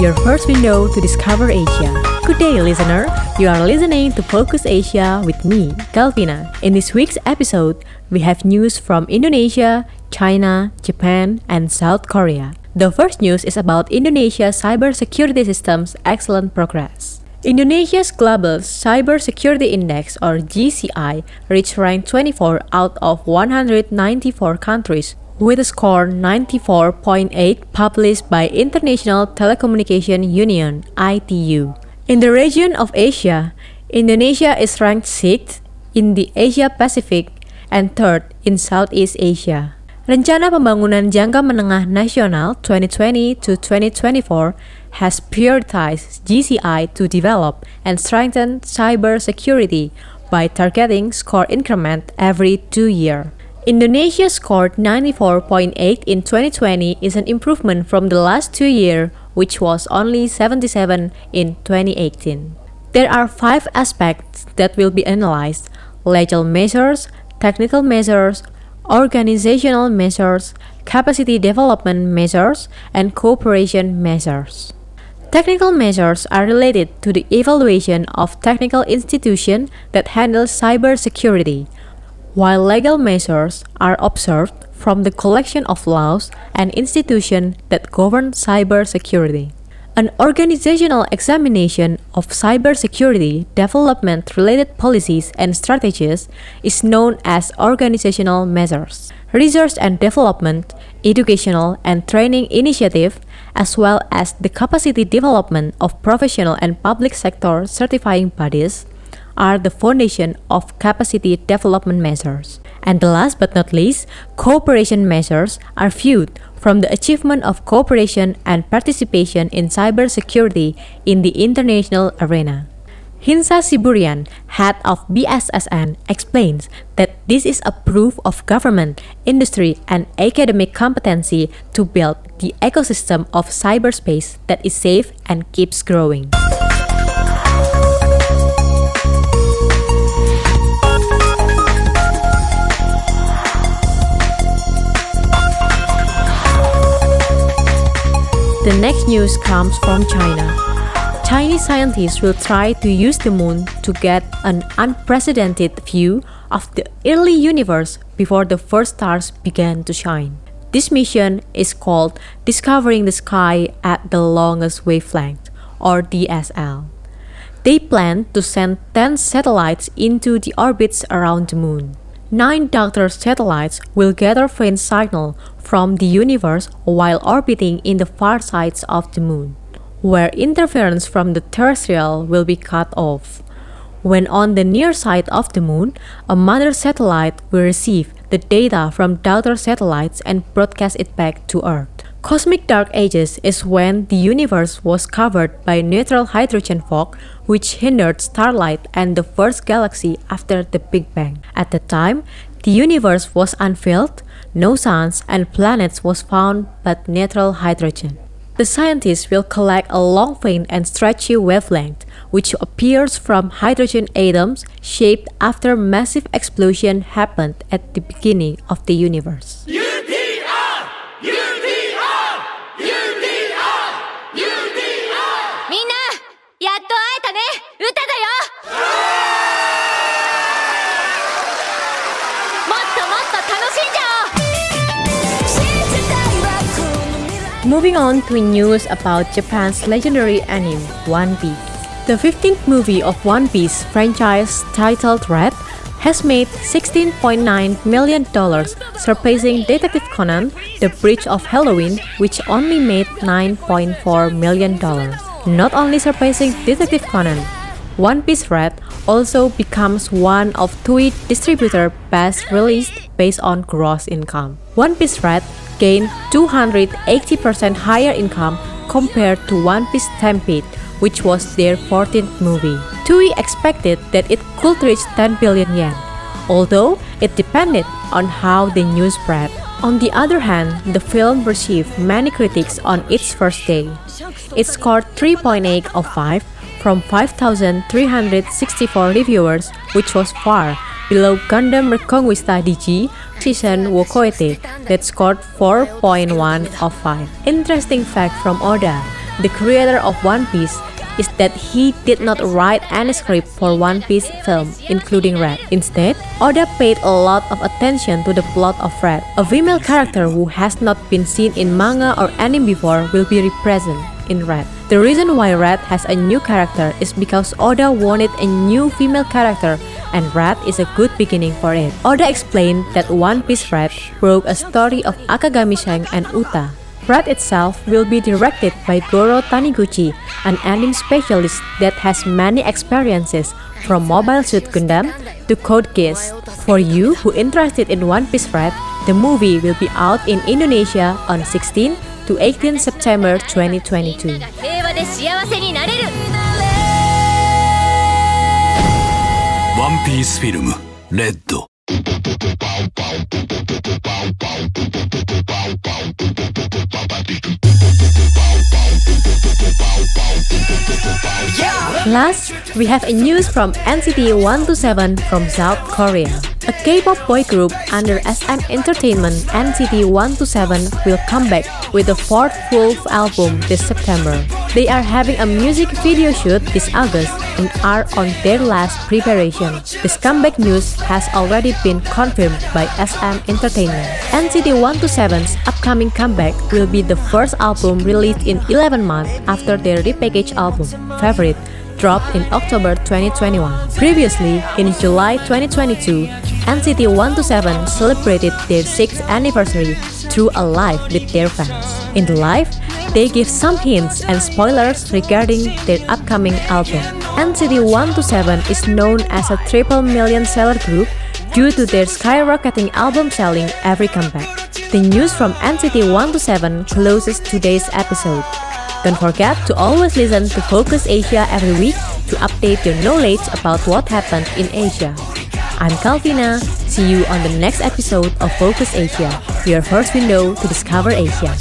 your first window to discover Asia. Good day, listener. You are listening to Focus Asia with me, Calvina. In this week's episode, we have news from Indonesia, China, Japan, and South Korea. The first news is about Indonesia's cybersecurity system's excellent progress. Indonesia's Global Cybersecurity Index or GCI reached rank 24 out of 194 countries with a score 94.8 published by International Telecommunication Union ITU. In the region of Asia, Indonesia is ranked 6th in the Asia Pacific and 3rd in Southeast Asia. Rencana Pembangunan Jangka Menengah Nasional 2020 to 2024 has prioritized GCI to develop and strengthen cyber security by targeting score increment every two years. Indonesia scored 94.8 in 2020 is an improvement from the last two years, which was only 77 in 2018. There are five aspects that will be analyzed legal measures, technical measures, organizational measures, capacity development measures, and cooperation measures. Technical measures are related to the evaluation of technical institutions that handle cybersecurity, while legal measures are observed from the collection of laws and institutions that govern cybersecurity. An organizational examination of cybersecurity development related policies and strategies is known as organizational measures. Research and development, educational and training initiative, as well as the capacity development of professional and public sector certifying bodies are the foundation of capacity development measures. And the last but not least, cooperation measures are viewed from the achievement of cooperation and participation in cybersecurity in the international arena. Hinsa Siburian, head of BSSN, explains that this is a proof of government, industry, and academic competency to build the ecosystem of cyberspace that is safe and keeps growing. The next news comes from China. Chinese scientists will try to use the moon to get an unprecedented view of the early universe before the first stars began to shine. This mission is called Discovering the Sky at the Longest Wavelength, or DSL. They plan to send 10 satellites into the orbits around the moon. Nine daughter satellites will gather faint signal from the universe while orbiting in the far sides of the moon, where interference from the terrestrial will be cut off. When on the near side of the moon, a mother satellite will receive the data from daughter satellites and broadcast it back to Earth. Cosmic dark ages is when the universe was covered by neutral hydrogen fog, which hindered starlight and the first galaxy after the Big Bang. At the time, the universe was unfilled, no suns and planets was found but neutral hydrogen. The scientists will collect a long faint and stretchy wavelength, which appears from hydrogen atoms shaped after massive explosion happened at the beginning of the universe. Moving on to news about Japan's legendary anime, One Piece. The 15th movie of One Piece franchise titled Red has made $16.9 million, surpassing Detective Conan, The Bridge of Halloween, which only made $9.4 million. Not only surpassing Detective Conan, One Piece Red also becomes one of Toei distributor best released based on gross income. One Piece Red gained 280% higher income compared to One Piece Stampede, which was their 14th movie. Toei expected that it could reach 10 billion yen, although it depended on how the news spread. On the other hand, the film received many critics on its first day. It scored 3.8 out of 5 from 5,364 reviewers, which was far below Gundam Reconguista DG season Wokoete that scored 4.1 of 5. Interesting fact from Oda, the creator of One Piece, is that he did not write any script for One Piece film, including Red. Instead, Oda paid a lot of attention to the plot of Red, a female character who has not been seen in manga or anime before will be represented in Red. The reason why Red has a new character is because Oda wanted a new female character and Red is a good beginning for it. Oda explained that One Piece Red broke a story of Akagami Shanks and Uta, Red itself will be directed by Goro Taniguchi, an anime specialist that has many experiences from Mobile Suit Gundam to Code Geass. For you who interested in One Piece Red, the movie will be out in Indonesia on 16 to 18 September 2022. One Piece Film Red Last, we have a news from NCT 127 from South Korea. A K-pop boy group under SM Entertainment, NCT 127 will come back with a fourth full album this September. They are having a music video shoot this August and are on their last preparation. This comeback news has already been confirmed by SM Entertainment. NCT 127's upcoming comeback will be the first album released in 11 months after their repackaged album, Favorite, dropped in October 2021. Previously, in July 2022, NCT 127 celebrated their 6th anniversary through a live with their fans. In the live, they give some hints and spoilers regarding their upcoming album. NCT 127 is known as a triple million seller group due to their skyrocketing album selling every comeback. The news from NCT 127 closes today's episode. Don't forget to always listen to Focus Asia every week to update your knowledge about what happened in Asia. I'm Calvina. See you on the next episode of Focus Asia, your first window to discover Asia.